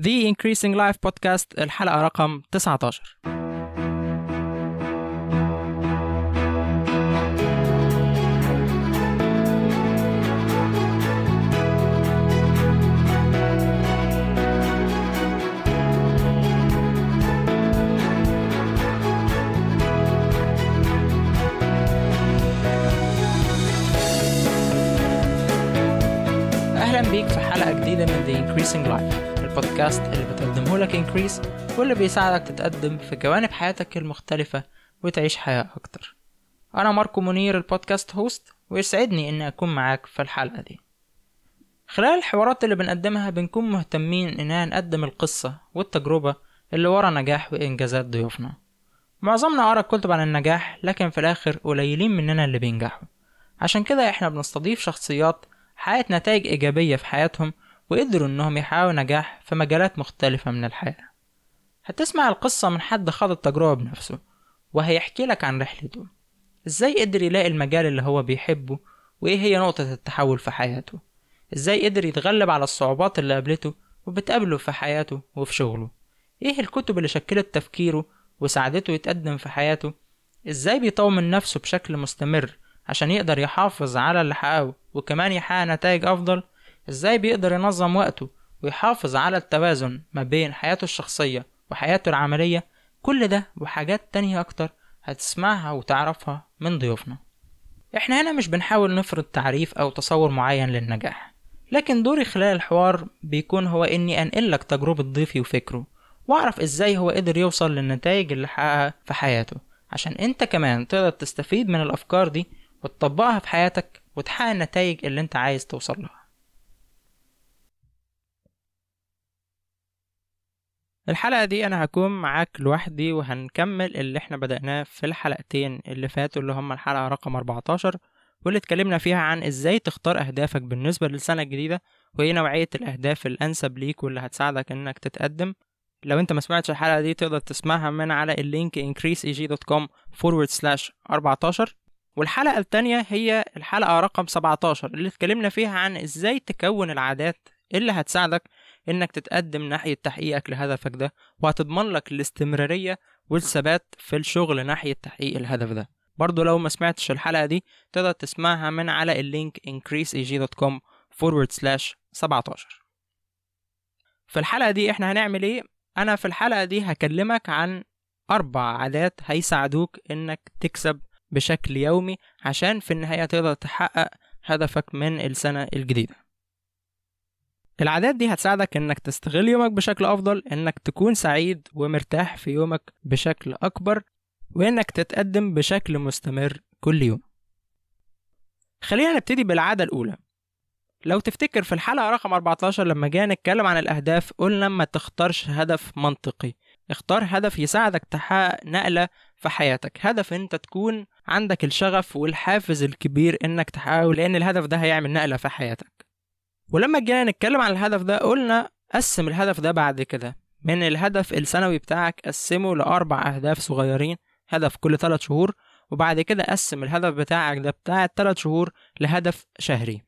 The Increasing Life Podcast الحلقة رقم 19 أهلا بيك في حلقة جديدة من The Increasing Life البودكاست اللي بتقدمه لك Increase واللي بيساعدك تتقدم في جوانب حياتك المختلفة وتعيش حياة أكتر. أنا ماركو منير البودكاست هوست ويسعدني إني أكون معاك في الحلقة دي. خلال الحوارات اللي بنقدمها بنكون مهتمين إننا نقدم القصة والتجربة اللي ورا نجاح وإنجازات ضيوفنا. معظمنا قرا كتب عن النجاح لكن في الآخر قليلين مننا اللي بينجحوا. عشان كده إحنا بنستضيف شخصيات حققت نتائج إيجابية في حياتهم وقدروا إنهم يحققوا نجاح في مجالات مختلفة من الحياة. هتسمع القصة من حد خاض التجربة بنفسه وهيحكي لك عن رحلته. إزاي قدر يلاقي المجال اللي هو بيحبه وإيه هي نقطة التحول في حياته؟ إزاي قدر يتغلب على الصعوبات اللي قابلته وبتقابله في حياته وفي شغله؟ إيه الكتب اللي شكلت تفكيره وساعدته يتقدم في حياته؟ إزاي بيطور من نفسه بشكل مستمر عشان يقدر يحافظ على اللي حققه وكمان يحقق نتائج أفضل؟ إزاي بيقدر ينظم وقته ويحافظ على التوازن ما بين حياته الشخصية وحياته العملية؟ كل ده وحاجات تانية أكتر هتسمعها وتعرفها من ضيوفنا. إحنا هنا مش بنحاول نفرض تعريف أو تصور معين للنجاح لكن دوري خلال الحوار بيكون هو إني أنقلك تجربة ضيفي وفكره وأعرف إزاي هو قدر يوصل للنتائج اللي حققها في حياته عشان أنت كمان تقدر تستفيد من الأفكار دي وتطبقها في حياتك وتحقق النتائج اللي أنت عايز توصل لها. الحلقة دي أنا هكون معاك لوحدي وهنكمل اللي إحنا بدأناه في الحلقتين اللي فاتوا اللي هما الحلقة رقم 14 واللي اتكلمنا فيها عن إزاي تختار أهدافك بالنسبة للسنة الجديدة وإيه نوعية الأهداف الأنسب ليك واللي هتساعدك إنك تتقدم. لو أنت ما سمعتش الحلقة دي تقدر تسمعها من على اللينك increaseeg.com forward slash 14 والحلقة التانية هي الحلقة رقم 17 اللي اتكلمنا فيها عن إزاي تكون العادات اللي هتساعدك إنك تتقدم ناحية تحقيقك لهدفك ده وهتضمن لك الاستمرارية والثبات في الشغل ناحية تحقيق الهدف ده. برضو لو ما سمعتش الحلقة دي تقدر تسمعها من على اللينك increaseeg.com forward slash 17 في الحلقة دي إحنا هنعمل إيه؟ أنا في الحلقة دي هكلمك عن أربع عادات هيساعدوك إنك تكسب بشكل يومي عشان في النهاية تقدر تحقق هدفك من السنة الجديدة. العادات دي هتساعدك إنك تستغل يومك بشكل أفضل إنك تكون سعيد ومرتاح في يومك بشكل أكبر وإنك تتقدم بشكل مستمر كل يوم. خلينا نبتدي بالعادة الأولى. لو تفتكر في الحلقة رقم 14 لما جينا نتكلم عن الأهداف قلنا ما تختارش هدف منطقي. اختار هدف يساعدك تحقق نقلة في حياتك. هدف أنت تكون عندك الشغف والحافز الكبير إنك تحققه لأن الهدف ده هيعمل نقلة في حياتك. ولما جينا نتكلم عن الهدف ده قلنا قسم الهدف ده بعد كده. من الهدف السنوي بتاعك قسمه لأربع أهداف صغيرين هدف كل ثلاث شهور وبعد كده قسم الهدف بتاعك ده بتاع الثلاث شهور لهدف شهري.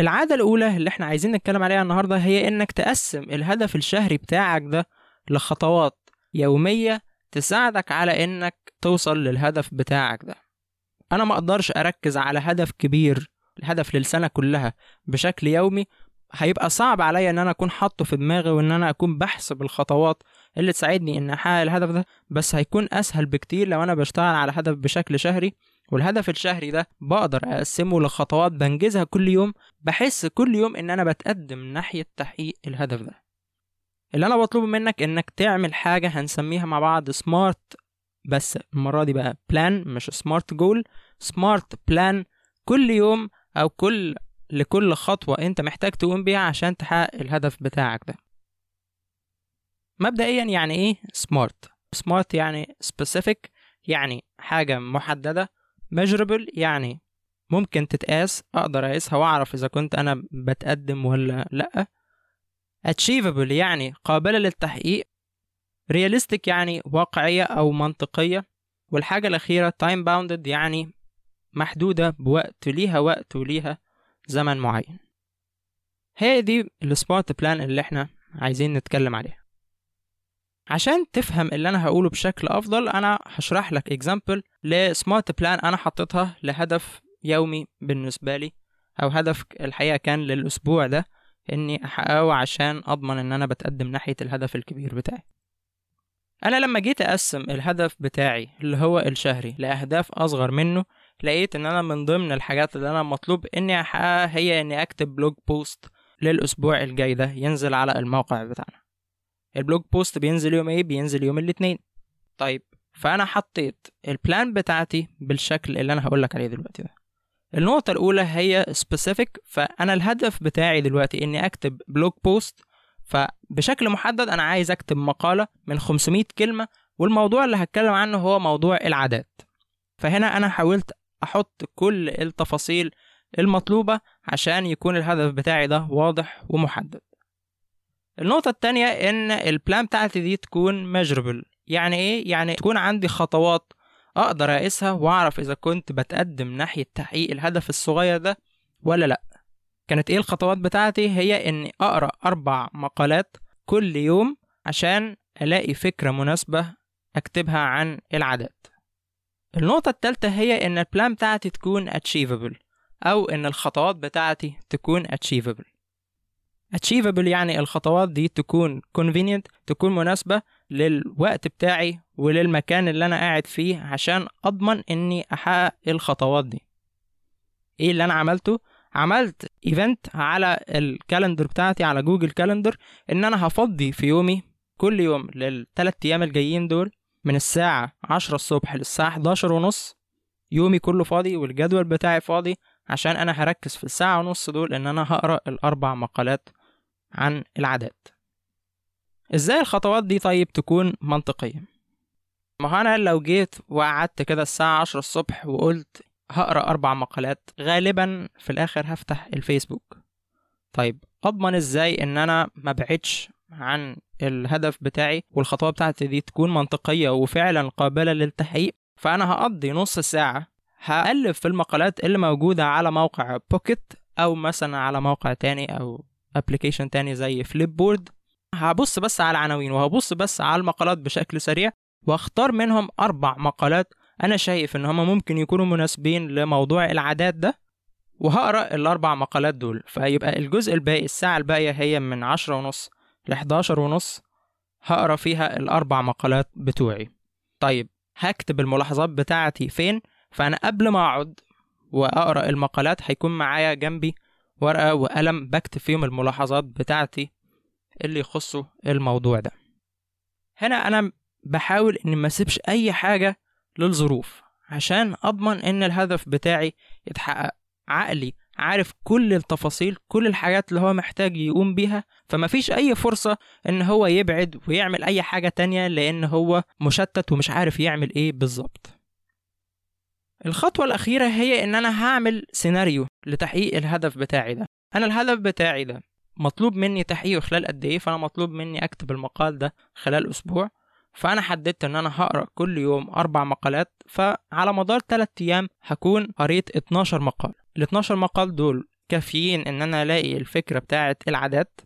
العادة الأولى اللي إحنا عايزين نتكلم عليها النهاردة هي إنك تقسم الهدف الشهري بتاعك ده لخطوات يومية تساعدك على إنك توصل للهدف بتاعك ده. أنا ما أقدرش أركز على هدف كبير الهدف للسنة كلها بشكل يومي هيبقى صعب عليا إن أنا أكون حاطه في دماغي وإن أنا أكون بحسب الخطوات اللي تساعدني إن أحقق الهدف ده بس هيكون أسهل بكتير لو أنا بشتغل على هدف بشكل شهري. والهدف الشهري ده بقدر أقسمه لخطوات بنجزها كل يوم بحس كل يوم إن أنا بتقدم ناحية تحقيق الهدف ده. اللي أنا بطلبه منك إنك تعمل حاجة هنسميها مع بعض سمارت بس المرة دي بقى بلان مش سمارت جول سمارت بلان كل يوم أو كل لكل خطوة أنت محتاج تقوم بيها عشان تحقق الهدف بتاعك ده. مبدئيا يعني إيه سمارت سمارت يعني specific يعني حاجة محددة measurable يعني ممكن تتقاس أقدر أقيسها وأعرف إذا كنت أنا بتقدم ولا لأ. achievable يعني قابلة للتحقيق realistic يعني واقعية أو منطقية. والحاجة الأخيرة time bounded يعني محدودة بوقت ليها وقت وليها زمن معين. هي دي ال smart plan اللي إحنا عايزين نتكلم عليها. عشان تفهم اللي أنا هقوله بشكل أفضل أنا هشرح لك example ل smart plan أنا حطيتها لهدف يومي بالنسبة لي أو هدف الحقيقة كان للأسبوع ده إني أحققه عشان أضمن إن أنا بتقدم ناحية الهدف الكبير بتاعي. أنا لما جيت أقسم الهدف بتاعي اللي هو الشهري لأهداف أصغر منه لقيت إن أنا من ضمن الحاجات اللي أنا مطلوب إني أحققها هي إني أكتب blog post للأسبوع الجاي ده ينزل على الموقع بتاعنا. ال blog post بينزل يوم إيه؟ بينزل يوم الاثنين طيب فأنا حطيت ال plan بتاعتي بالشكل اللي أنا هقولك عليه دلوقتي ده. النقطة الأولى هي specific فأنا الهدف بتاعي دلوقتي إني أكتب blog post. فبشكل محدد أنا عايز أكتب مقالة من 500 كلمة والموضوع اللي هتكلم عنه هو موضوع العادات. فهنا أنا حاولت أحط كل التفاصيل المطلوبة عشان يكون الهدف بتاعي ده واضح ومحدد. النقطة التانية إن البلان بتاعتي دي تكون measurable. يعني إيه؟ يعني تكون عندي خطوات أقدر أقيسها وأعرف إذا كنت بتقدم ناحية تحقيق الهدف الصغير ده ولا لأ. كانت إيه الخطوات بتاعتي؟ هي إني أقرأ أربع مقالات كل يوم عشان ألاقي فكرة مناسبة أكتبها عن العادات. النقطة التالتة هي إن البلان بتاعتي تكون achievable أو إن الخطوات بتاعتي تكون achievable achievable يعني الخطوات دي تكون convenient تكون مناسبة للوقت بتاعي وللمكان اللي أنا قاعد فيه عشان أضمن إني أحقق الخطوات دي إيه اللي أنا عملته؟ عملت event على ال calendar بتاعتي على Google Calendar إن أنا هفضي في يومي كل يوم للثلاث أيام الجايين دول من الساعة عشرة الصبح للساعة 11 ونص يومي كله فاضي والجدول بتاعي فاضي عشان أنا هركز في الساعة ونص دول إن أنا هقرأ الأربع مقالات عن العادات. إزاي الخطوات دي طيب تكون منطقية؟ ما هو أنا لو جيت وقعدت كده الساعة عشرة الصبح وقلت هقرأ أربع مقالات غالبا في الآخر هفتح الفيسبوك. طيب أضمن إزاي إن أنا ما بعدش عن الهدف بتاعي والخطوات بتاعتي دي تكون منطقية وفعلا قابلة للتحقيق فأنا هقضي نص ساعة هلف في المقالات اللي موجودة على موقع Pocket أو مثلا على موقع تاني أو application تاني زي Flipboard هبص بس على العناوين وهبص بس على المقالات بشكل سريع وأختار منهم أربع مقالات أنا شايف إن هما ممكن يكونوا مناسبين لموضوع العادات ده وهقرأ الأربع مقالات دول فيبقى الجزء الباقي الساعة الباقية هي من عشرة ونص. لحداشر ونص هقرأ فيها الأربع مقالات بتوعي. طيب هكتب الملاحظات بتاعتي فين؟ فأنا قبل ما أقعد وأقرأ المقالات هيكون معايا جنبي ورقة وقلم بكتب فيهم الملاحظات بتاعتي اللي يخصوا الموضوع ده. هنا أنا بحاول إني ما أسيبش أي حاجة للظروف عشان أضمن إن الهدف بتاعي يتحقق. عقلي عارف كل التفاصيل كل الحاجات اللي هو محتاج يقوم بيها فمفيش أي فرصة إن هو يبعد ويعمل أي حاجة تانية لأن هو مشتت ومش عارف يعمل إيه بالظبط. الخطوة الأخيرة هي إن أنا هعمل سيناريو لتحقيق الهدف بتاعي ده. أنا الهدف بتاعي ده مطلوب مني تحقيقه خلال قد إيه؟ فأنا مطلوب مني أكتب المقال ده خلال أسبوع. فأنا حددت إن أنا هقرأ كل يوم أربع مقالات فعلى مدار 3 أيام هكون قريت 12 مقال. ال 12 مقال دول كافيين إن أنا ألاقي الفكرة بتاعة العادات؟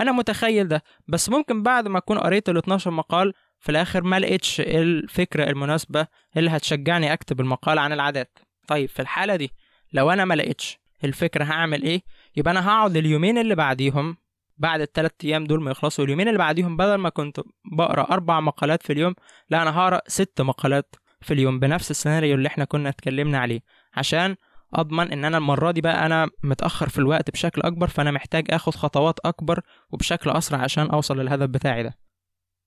أنا متخيل ده بس ممكن بعد ما أكون قريت ال 12 مقال في الآخر ما لقيتش الفكرة المناسبة اللي هتشجعني أكتب المقال عن العادات. طيب في الحالة دي لو أنا ما لقيتش الفكرة هعمل إيه؟ يبقى أنا هقعد اليومين اللي بعديهم بعد الثلاث أيام دول ما يخلصوا اليومين اللي بعديهم بدل ما كنت بقرأ أربع مقالات في اليوم لا أنا هقرأ ست مقالات في اليوم بنفس السيناريو اللي إحنا كنا اتكلمنا عليه. عشان أضمن إن أنا المرة دي بقى أنا متأخر في الوقت بشكل أكبر فأنا محتاج آخد خطوات أكبر وبشكل أسرع عشان أوصل للهدف بتاعي ده.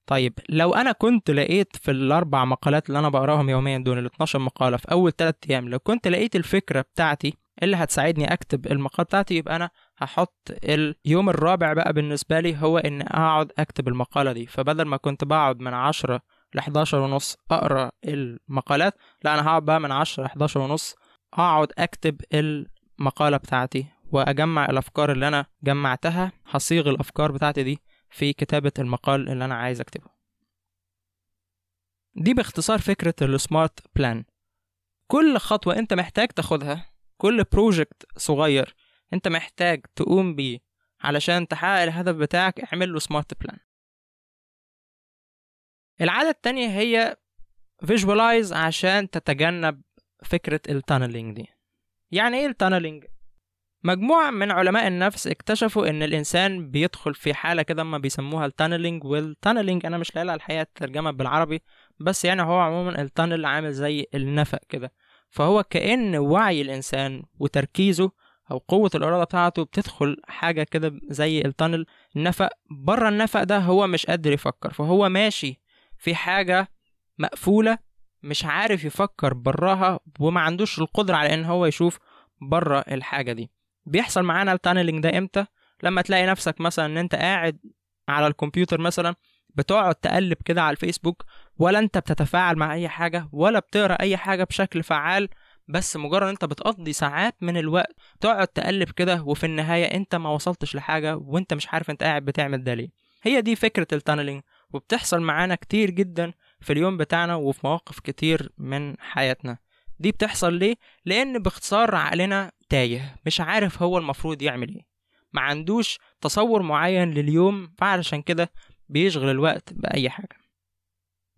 طيب لو أنا كنت لقيت في الأربع مقالات اللي أنا بقراهم يوميا دول ال 12 مقالة في أول 3 أيام لو كنت لقيت الفكرة بتاعتي اللي هتساعدني أكتب المقال بتاعتي يبقى أنا هحط اليوم الرابع بقى بالنسبة لي هو إن أقعد أكتب المقالة دي. فبدل ما كنت بقعد من عشرة لحداشر ونص أقرأ المقالات لا أنا هقعد بقى من عشرة لحداشر ونص أقعد أكتب المقالة بتاعتي وأجمع الأفكار اللي أنا جمعتها هصيغ الأفكار بتاعتي دي في كتابة المقال اللي أنا عايز أكتبه. دي باختصار فكرة السمارت بلان كل خطوة أنت محتاج تاخدها كل project صغير أنت محتاج تقوم بيه علشان تحقق الهدف بتاعك اعمل له smart plan العادة التانية هي visualize عشان تتجنب فكرة ال tunneling دي. يعني إيه ال tunneling؟ مجموعة من علماء النفس اكتشفوا إن الإنسان بيدخل في حالة كده ما بيسموها ال tunneling وال tunneling أنا مش لاقي الحقيقة ترجمة بالعربي بس يعني هو عموما ال tunnel عامل زي النفق كده. فهو كأن وعي الإنسان وتركيزه أو قوة الإرادة بتاعته بتدخل حاجة كده زي ال tunnel. النفق بره النفق ده هو مش قادر يفكر فهو ماشي في حاجة مقفولة مش عارف يفكر براها وما عندوش القدرة على إن هو يشوف بره الحاجة دي. بيحصل معانا ال tunneling ده إمتى؟ لما تلاقي نفسك مثلا إن أنت قاعد على الكمبيوتر مثلا بتقعد تقلب كده على الفيسبوك ولا أنت بتتفاعل مع أي حاجة ولا بتقرأ أي حاجة بشكل فعال بس مجرد أنت بتقضي ساعات من الوقت تقعد تقلب كده وفي النهاية أنت ما وصلتش لحاجة وأنت مش عارف أنت قاعد بتعمل ده ليه. هي دي فكرة التانلينج وبتحصل معانا كتير جدا في اليوم بتاعنا وفي مواقف كتير من حياتنا. دي بتحصل ليه؟ لأن باختصار عقلنا تايه مش عارف هو المفروض يعمل إيه. ما عندوش تصور معين لليوم فعلشان كده بيشغل الوقت بأي حاجة.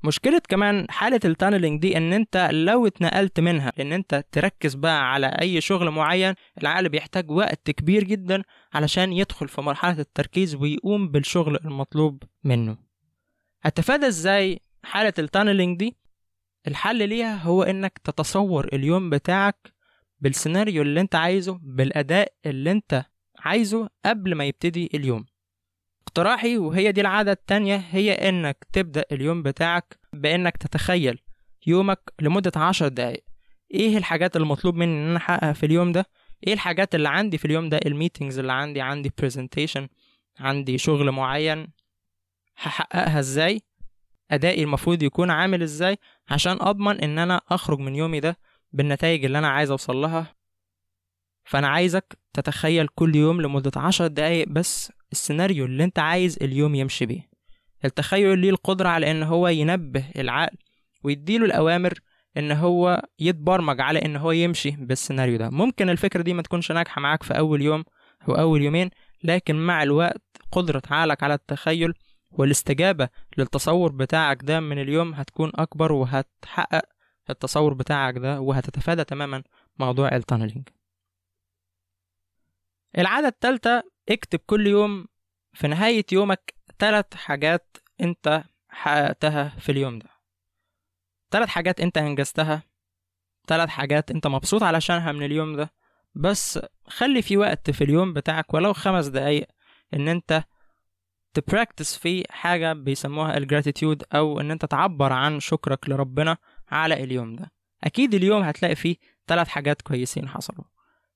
مشكلة كمان حالة ال tunneling دي إن أنت لو اتنقلت منها إن أنت تركز بقى على أي شغل معين العقل بيحتاج وقت كبير جدا علشان يدخل في مرحلة التركيز ويقوم بالشغل المطلوب منه. هتفادى إزاي حالة ال tunneling دي الحل ليها هو إنك تتصور اليوم بتاعك بالسيناريو اللي أنت عايزه بالأداء اللي أنت عايزه قبل ما يبتدي اليوم. اقتراحي وهي دي العادة التانية هي إنك تبدأ اليوم بتاعك بإنك تتخيل يومك لمدة عشر دقايق. إيه الحاجات المطلوب مني إن أنا أحققها في اليوم ده؟ إيه الحاجات اللي عندي في اليوم ده؟ ال meetings اللي عندي عندي presentation عندي شغل معين هحققها إزاي؟ أدائي المفروض يكون عامل إزاي عشان أضمن إن أنا أخرج من يومي ده بالنتائج اللي أنا عايز أوصل لها؟ فأنا عايزك تتخيل كل يوم لمدة عشر دقايق بس السيناريو اللي أنت عايز اليوم يمشي بيه. التخيل ليه القدرة على إن هو ينبه العقل ويديله الأوامر إن هو يتبرمج على إن هو يمشي بالسيناريو ده. ممكن الفكرة دي ما تكونش ناجحة معاك في أول يوم أو أول يومين لكن مع الوقت قدرة عقلك على التخيل والاستجابة للتصور بتاعك ده من اليوم هتكون أكبر وهتحقق التصور بتاعك ده وهتتفادى تماما موضوع التانلينج. العادة التالتة اكتب كل يوم في نهاية يومك تلات حاجات انت حققتها في اليوم ده. تلات حاجات انت انجزتها تلات حاجات انت مبسوط علشانها من اليوم ده. بس خلي في وقت في اليوم بتاعك ولو خمس دقايق ان انت ت practice فيه حاجة بيسموها ال gratitude أو إن أنت تعبر عن شكرك لربنا على اليوم ده. أكيد اليوم هتلاقي فيه ثلاث حاجات كويسين حصلوا.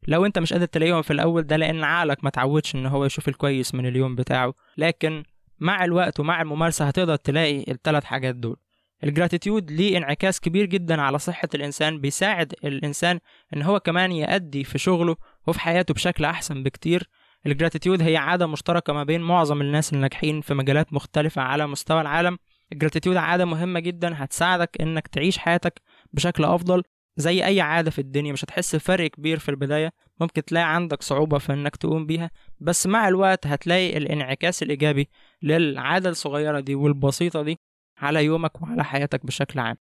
لو أنت مش قادر تلاقيهم في الأول ده لأن عقلك ما تعودش إن هو يشوف الكويس من اليوم بتاعه. لكن مع الوقت ومع الممارسة هتقدر تلاقي الثلاث حاجات دول. ال gratitude ليه انعكاس كبير جدا على صحة الإنسان بيساعد الإنسان إن هو كمان يأدي في شغله وفي حياته بشكل أحسن بكتير. ال gratitude هي عادة مشتركة ما بين معظم الناس الناجحين في مجالات مختلفة على مستوى العالم. ال gratitude عادة مهمة جدا هتساعدك إنك تعيش حياتك بشكل أفضل زي أي عادة في الدنيا. مش هتحس بفرق كبير في البداية ممكن تلاقي عندك صعوبة في إنك تقوم بيها بس مع الوقت هتلاقي الانعكاس الإيجابي للعادة الصغيرة دي والبسيطة دي على يومك وعلى حياتك بشكل عام.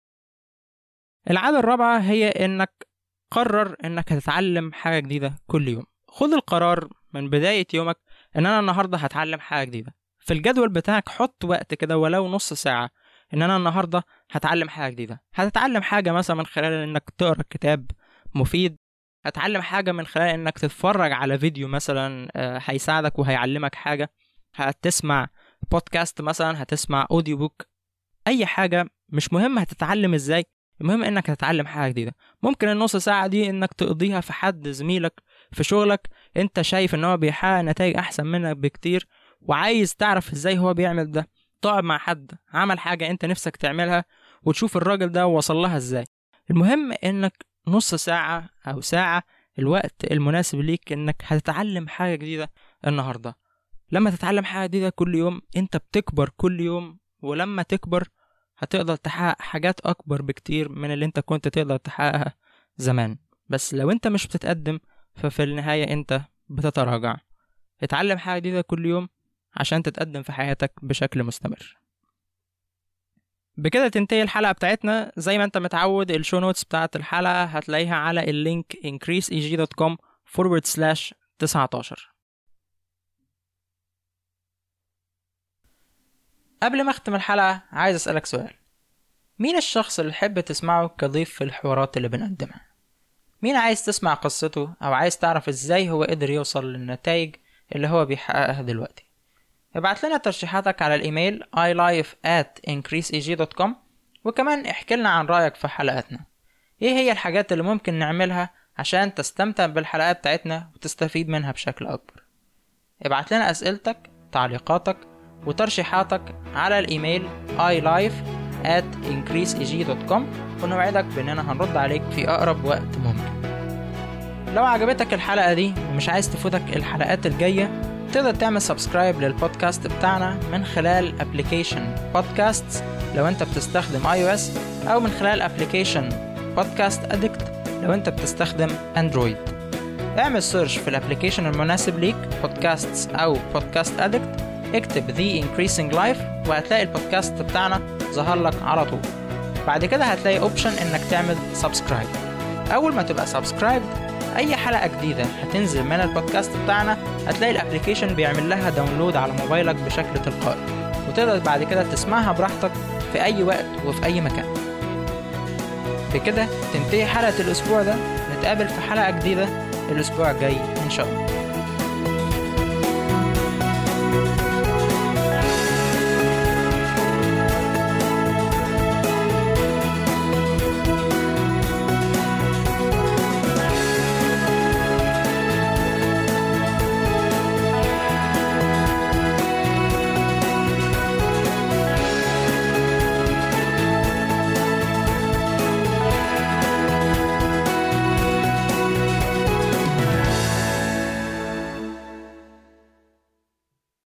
العادة الرابعة هي إنك قرر إنك هتتعلم حاجة جديدة كل يوم. خد القرار من بداية يومك إن أنا النهاردة هتعلم حاجة جديدة. في الجدول بتاعك حط وقت كده ولو نص ساعة إن أنا النهاردة هتعلم حاجة جديدة. هتتعلم حاجة مثلا من خلال إنك تقرأ كتاب مفيد. هتعلم حاجة من خلال إنك تتفرج على فيديو مثلا هيساعدك وهيعلمك حاجة. هتسمع بودكاست مثلا هتسمع audio book أي حاجة مش مهم هتتعلم إزاي المهم إنك هتتعلم حاجة جديدة. ممكن النص ساعة دي إنك تقضيها في حد زميلك في شغلك انت شايف ان هو بيحقق نتائج احسن منك بكتير وعايز تعرف إزاي هو بيعمل ده. تقعد مع حد عمل حاجة انت نفسك تعملها وتشوف الراجل ده وصل لها إزاي. المهم انك نص ساعة أو ساعة الوقت المناسب ليك انك هتتعلم حاجة جديدة النهاردة. لما تتعلم حاجة جديدة كل يوم انت بتكبر كل يوم ولما تكبر هتقدر تحقق حاجات اكبر بكتير من اللي انت كنت تقدر تحققها زمان. بس لو انت مش بتتقدم ففي النهاية أنت بتتراجع. اتعلم حاجة جديدة كل يوم عشان تتقدم في حياتك بشكل مستمر. بكده تنتهي الحلقة بتاعتنا. زي ما أنت متعود ال show notes بتاعت الحلقة هتلاقيها على ال link increaseeg.com forward slash 19 قبل ما أختم الحلقة عايز أسألك سؤال. مين الشخص اللي تحب تسمعه كضيف في الحوارات اللي بنقدمها؟ مين عايز تسمع قصته أو عايز تعرف إزاي هو قدر يوصل للنتائج اللي هو بيحققها دلوقتي؟ ابعت لنا ترشيحاتك على الإيميل ilife وكمان احكي لنا عن رأيك في حلقاتنا. إيه هي الحاجات اللي ممكن نعملها عشان تستمتع بالحلقات بتاعتنا وتستفيد منها بشكل أكبر؟ ابعت لنا أسئلتك تعليقاتك وترشيحاتك على الإيميل ilife at increaseeg.com ونوعدك بإننا هنرد عليك في أقرب وقت ممكن. لو عجبتك الحلقة دي ومش عايز تفوتك الحلقات الجاية تقدر تعمل subscribe للبودكاست بتاعنا من خلال application Podcast لو أنت بتستخدم iOS أو من خلال application Podcast Addict لو أنت بتستخدم Android اعمل search في ال application المناسب ليك بودكاست أو Podcast Addict اكتب The Increasing Life وهتلاقي البودكاست بتاعنا. ظهر لك على طول. بعد كده هتلاقي option إنك تعمل subscribe أول ما تبقى subscribe أي حلقة جديدة هتنزل من البودكاست بتاعنا هتلاقي ال application بيعمل لها download على موبايلك بشكل تلقائي. وتقدر بعد كده تسمعها براحتك في أي وقت وفي أي مكان. بكده تنتهي حلقة الأسبوع ده. نتقابل في حلقة جديدة الأسبوع الجاي إن شاء الله.